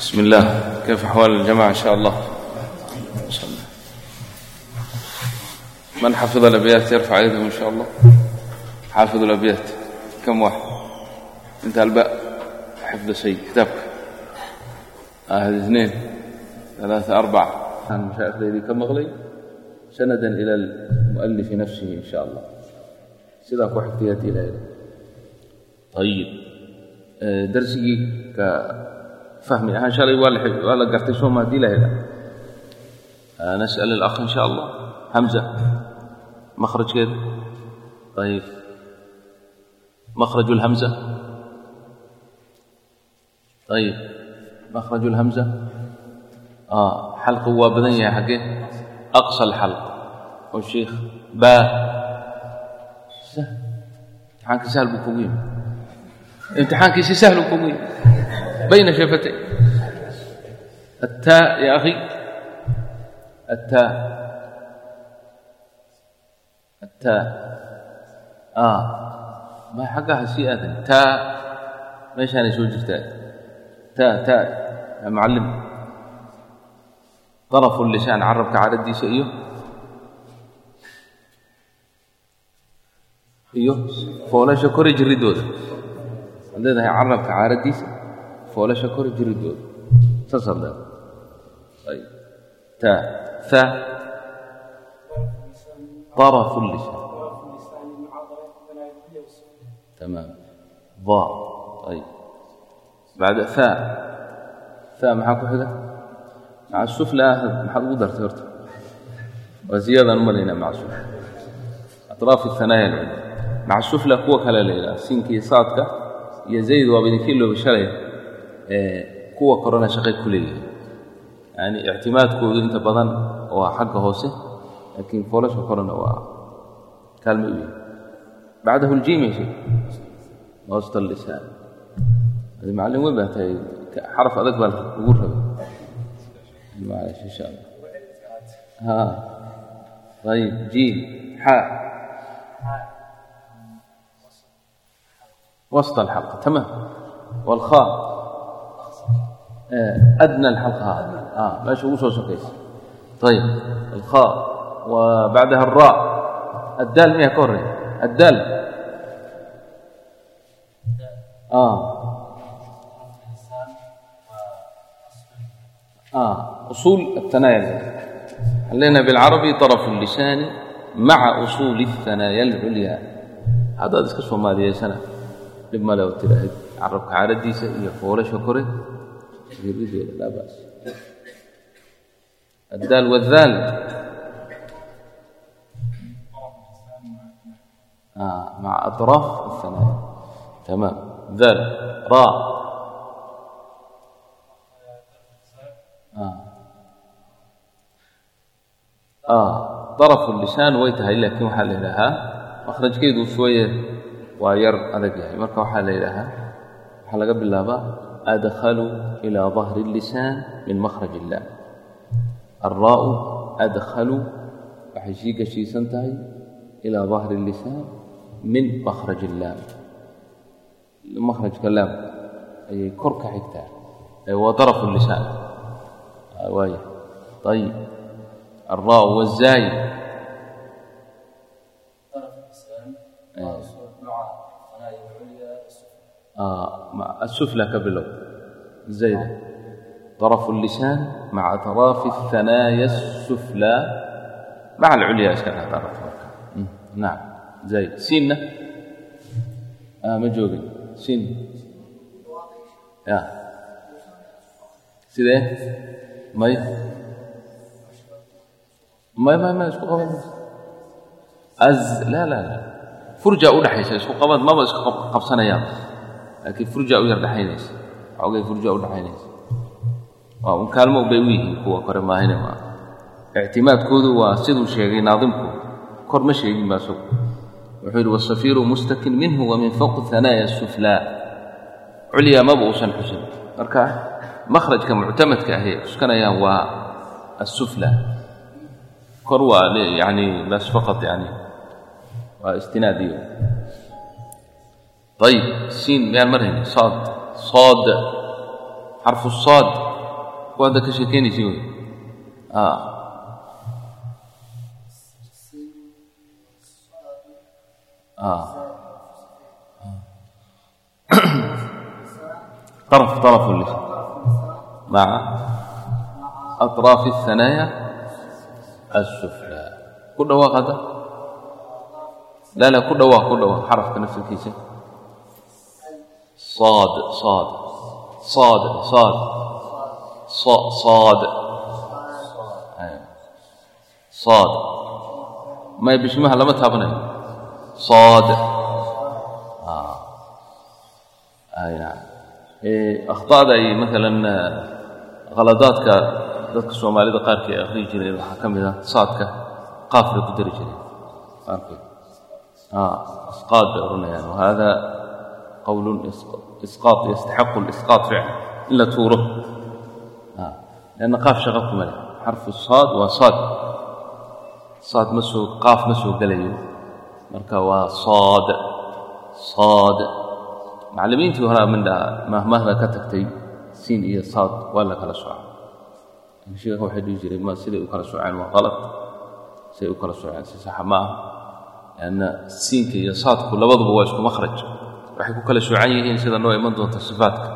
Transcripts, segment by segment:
بسم الله كيف أحوال الجماعة إن شاء الله من حفظ الأبيات يرفع يده إن شاء الله حافظ الأبيات كم واحد انتهى الباء حفظ شيء كتابك هذه اثنين ثلاثة أربعة كان مشايخ ليلي كم مغلي سندا إلى المؤلف نفسه إن شاء الله sidaa ku xigtay haddii la yidhi ayib darsigii ka fahmi ahaan shalay waa la gartay sooma haddii la hela nas'al اlakh in sha allah hamza makrajkeeda ayb makraj اlhamza ayib makraj اlhamza xalqu waa badan yahay xaggee aqsa alxalq oo sheikh baa imtixaankii sahal buu kugu yimi imtixaankiisi sahluu kugu yimi يا أخي التاء التاء آه ما حقها سيئة تاء ليش أنا شو جبتها تاء تاء يا معلم طرف اللسان عربك على الدي سئيه iyo foolasha kori jiridooda ad leedahay carabka caaradiisa foolasha kori jiridooda saasaad leedahay ayb ta fa طرف اللسان تمام ضاء طيب بعد فاء فاء maxaa ku xiga مع السفلى maxaad ugu dartay horta waa ziyaadaan u malaynaa مع السفلى أطراف الثنايا العليا maca sufla kuwa kale la yidhaha siinkii saadka iyo zayd waaba idinkii looga shalay kuwa korona shaqay ku leeyihin yani ictimaadkoodu inta badan waa xagga hoose laakiin foolasha korona waa kaalma u yahay bacdahu ljiim ya sheek wasta lisaan adi macallin weyn baa tahay xaraf adag baa lagu rabay معلش إن شاء الله ها طيب جيم حاء وسط adnى اa meesha ugu soo sokaysa ayb alkha wa bacdaha الra addaal miya ka horey addaal usuul aلtanaaya waxaan leenaha biاlcarabi طarف الlisaani maca usuuli الثanaaya اlculya haddaad iska soomaaliyeysanaa dhib male oo tiraahid carabka caaradiisa iyo foolasha kore jirideeda laa baas الدال والذال آه مع أطراف الثنايا تمام ذال راء آه آه طرف اللسان ويتهي لكن وحال لها مخرج كيدو شوية وير أدق يعني مركا وحال لها وحال قبل الله أدخل إلى ظهر اللسان من مخرج اللام الراء أدخل waxay sii gashiisan tahay ilaa dahri اlisaan min makraj اllaam makrajka laam ayay kor ka xigtaa waa daraf اlisaan waaya ayib alraa wazaayi السفلى ka bilow زayd طرف اللiساan maعa طراaف الثaناayا السفlى maعa الculya iska dhexdaarat marka naam zayd siinna ma joogin siin y sidee may may may may isku qabad az laa laa laa furja udhaxaysa isku qabad maba isku qabsanayaan laakiin furja u yar dhaxaynaysa. Xoogay furja u dhaxaynaysa. Waa un bay u yihiin kuwa kore maahine ma ictimaadkoodu waa siduu sheegay naadimku. Kor ma sheegin baa sug wuxuu yidhi wasafiiru mustakin minhu wa min fawqi suflaa culya uusan xusin. Marka makhrajka muctamadka ahi cuskanayaan waa asufla kor waa yani bas faqad yani waa istinaadiyo ayb siin miyaan marhayn saad saad xarfu saad ku hadda ka sheekeynaysin wey طرف طرف اللسان مع أطراف الثنايا السفلى كل دواء لا لا كل دواء كل دواء حرف نفس الكيسة صاد صاد صاد صاد صاد صاد أيوة. صاد ما يبشمها لما تهبنا صاد آه. أي نعم إيه أخطاء أي مثلا khaladaadka dadka soomaalida qaarkii ay akhriyi jireen waxaa ka mid ah saadka qaaf bay ku dari jireen qaarkood isqaad bay odhanayaan wahada qowlun isqaad yastaxaqu lisqaad ficla in la tuuro lanna qaaf shaqa kuma leh xarfu saad waa saad saad ma soo qaaf ma soo gelayo marka waa saad saad macallimiintii horaa mindha mahmahda ka tagtay siin iyo saad waa la kala soocaa sheekha waxay dhihi jireen ma siday u kala sooceen waa qalad siday u kala sooceen si saxa ma aha lianna siinka iyo saadku labaduba waa isku makhraj waxay ku kala soocan yihiin sida noo iman doonta ifaatka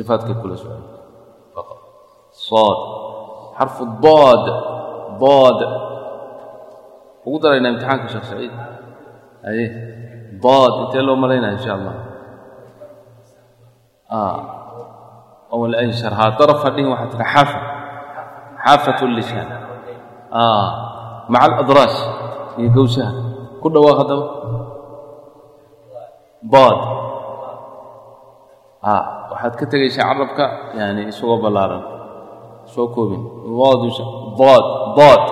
ifaadkay kula socan yihiin. Xarfu dood. Dood. Ugu daraynaa imtixaanka sheekh saciid. Haye. Dood. Intee loo malaynaya insha allah ah. l anshar haa daraf hadhihin waxaa tira xaafa. Xaafat lisaan ah. maca aladraas iyo gowsaha ku dhawaaq haddaba كل واحد ضاد آه واحد كتجي شعربك يعني سوى بلارا سوى كوبين ضاد ضاد ضاد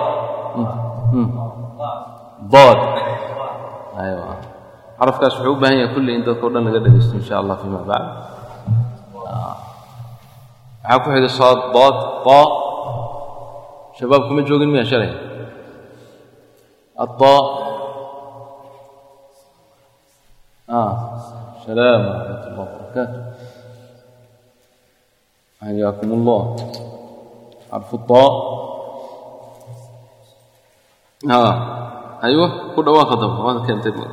ضاد أيوة عرفك صعوبة هي كل أنت كلنا قد إن شاء الله فيما بعد maxaa ku xiga saad daad taa shabaab kuma joogin miya shalay الطاء السلام ورحمة الله وبركاته حياكم الله حرف الطاء آه أيوه كل واخذ هذا كان تبغى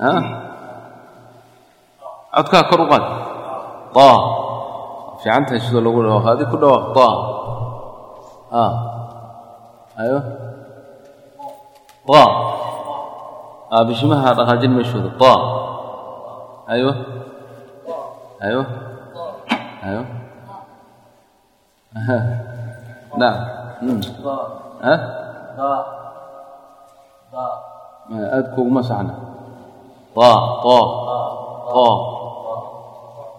ها أذكر كرقات طاء في عنتها شو لو أقول هذه كل واخذ طاء آه أيوه طاء bishimaha dhaqaajin meeshooda taa ayo ayo ayo nacam ha aad kuguma saxna taa taa taa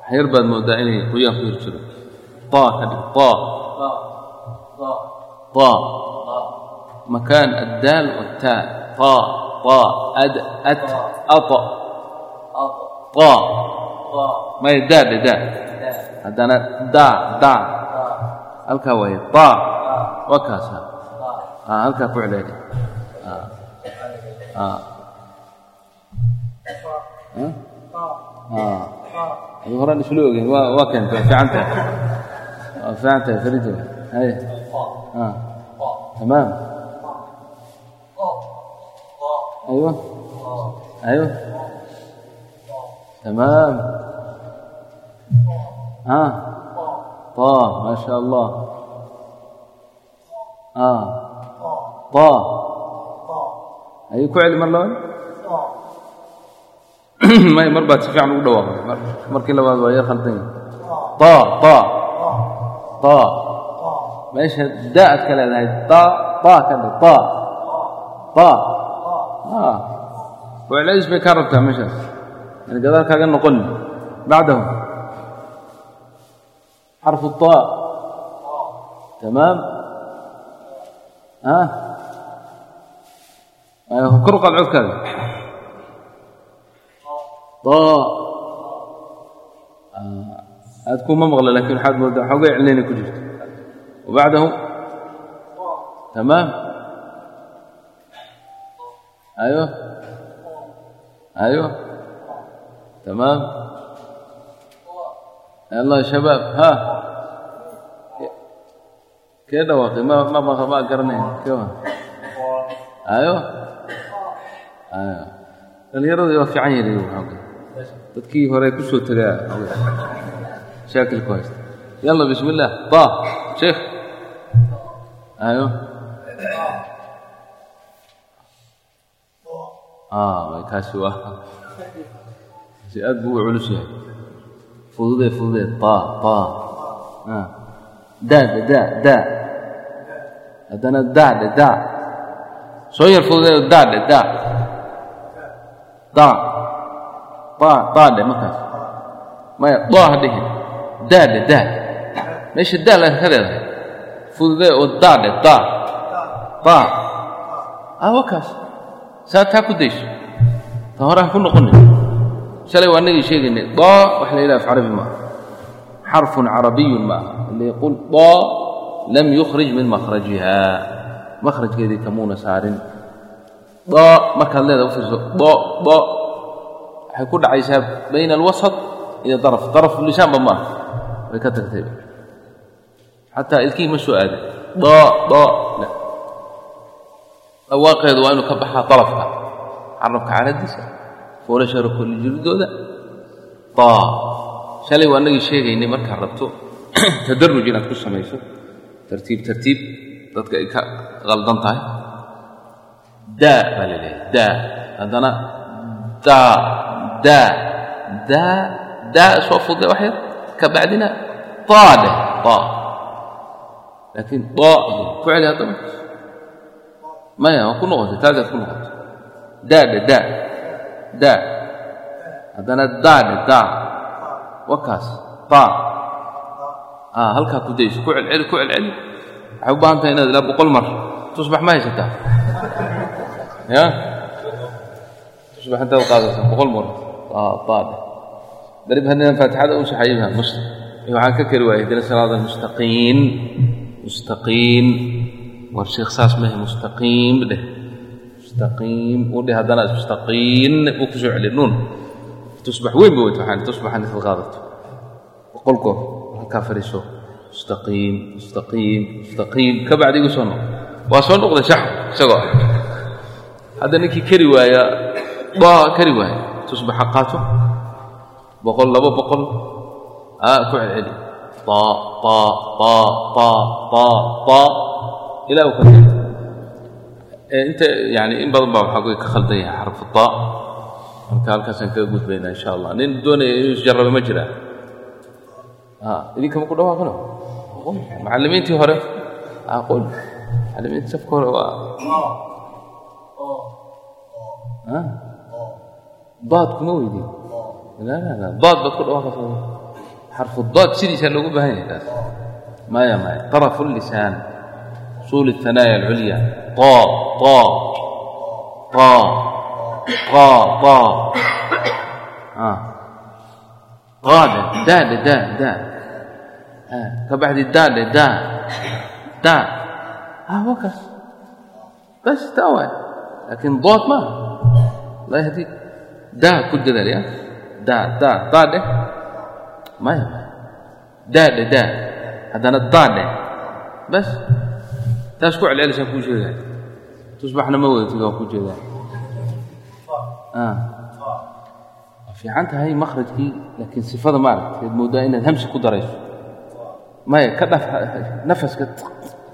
xyar baad moodaa inay qoyaan ku hir jiro taa ka dhig taa taa makaan addaal والتاء طاء طا أد أت أط. طا ما دا دا. haddana daa daa halkaa waay طa waa kaasa halkaa fucleeda ad horaan isla ogeyn waa keenta waa fiican tahay waa fiican tahay farijia hay tamaam أيوة أيوة تمام ها طا ما شاء الله آه طا أي كعل مر لون ما يمر بعد سفيع عن ودوا مر كلا بعد ويا خلطين طا طا طا ما إيش داءت كلا هاي طا طا كلا طا طا آه weclays bay kaa rabtaa meeshaas yani gadaal kaaga noqon bacdahu xarfu الطaa tamaam kor qaad codkaaga aa aad kuma maqla laakiin waxaad moodaa xooga eclinayna ku jirto wabacdahu tamaam ايوه ايوه تمام. يلا يا شباب ها. كده واخي ما ما ما قرنين كمان ايوه ايوه dhalinyaradu waa fiican yihiin dadkii hore ku soo tagaa shaakilku haysta yalla bismi illaah dah sheekh ayo kaasi waa si aad buu u culus yahay. Fududee fududee ba ba daada daa daa haddana daadhe daa soo yar fududee daadhe daa daa ba daadhe markaas. Maya doo ha dhihin. Daadhe daa meesha daa la ka leedahay. Fududee oo daadhe daa daa ah wakaas saa taa ku dayso ta hore ha ku noqonin shalay waa nagii sheegaynay doo wax la yidhaha af carabi maaha xarfun carabiyun ma aha اللي يقول ضاء لم يخرج من مخرجها مخرج كذي كمونة سارين ضاء مركز لهذا وفرسه ضاء ضاء حيكون عيساب بين الوسط إلى طرف طرف اللسان بما بكتب حتى الكلمة سؤال ضاء ضاء لا الواقع dhawaaqeedu waa inuu ka baxaa dalabka carabka caradiisa foolashara kulli jiridooda taa shalay waa anagii sheegaynay markaad rabto tadaruj inaad ku samayso. Tartiib tartiib dadka ay ka qaldan tahay. Daa baa la leeyahay daa haddana daa daa daa daa soo fude wax yar ka bacdina taa dheh taa laakiin daa ficli haddama maya waa ku noqotay taagaad ku noqotay daa dheh daa daa haddana daa dheh daa wakaas taa halkaa ku dayso ku celceli ku celceli waxay u baahan tahay inaad ilaa boqol mar. Tusbax ma haysataa ya? Tusbax intaad qaadato boqol mar. Daadhe darib haddaan faatixada u saxayibaha musta waxaan ka kari waayay dina salaada mustaqiin mustaqiin war sheekh saas mahe mustaqiim dheh mustaqiim u dheh haddana mustaqiin uu ku soo celi nuun tusbax weyn ba weyta waxaan tusbaxan isad qaadato boqol goor halkaa fadhiiso mustaqiim mustaqiim mustaqiim ka bacdi igu soo noq waa soo noqday shax isagoo hadda ninkii kari waaya baa kari waaya tusbaxa qaato boqol laba boqol aa ku celceli ta ta ta ta ta ilaah ka eh, inta yani in badan baa waxaa ka khaldan yahay xarfu taa marka halkaasaan kaga gudbaynaa insha allah nin doonaya inuu isjarraba ma jiraa ah, idinkama ku dhawaaqino? Macallimiintii hore. Ah, Aqoon macallimiintii safka hore waa daad kuma weydin daad baad ku dhawaaqaysa xarfu daad sidiisaa loogu baahan yahay taas. Maya maya. Tarafu lisaan. صول الثنايا العليا طا طا طا طا طا آه. قادة دال دال دال آه. طب الدال دال دال اه وكف بس تاول لكن ضاد ما لا يهديك دا كل دلال يا دا دا ضاد ما يهمل دال دال هذا انا الضاد بس taas ku celcelisaan kuu sheegaa tusbaxna ma wadatid waa ku jeedaa waa fiican tahay makhrajkii laakiin sifada maaragta ad moodaa inaad hamsi ku darayso maya ka dhaf nafaska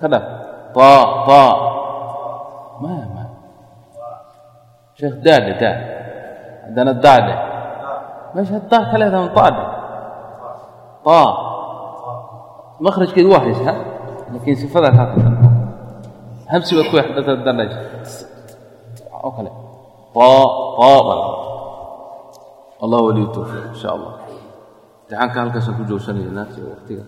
ka dhaf aa aa maya maya sheekh daadhe daa haddana daadhe meesha daa ka leedahan daadhe aa makhrajkeed waa haysaa laakiin sifadaa kaa ka dan hamsi waad ku waxdanaysa oo kale. Tooban allah waliyu tawfiiq insha allah imtixaanka halkaasaan ku joogsanaynaa waqtiga.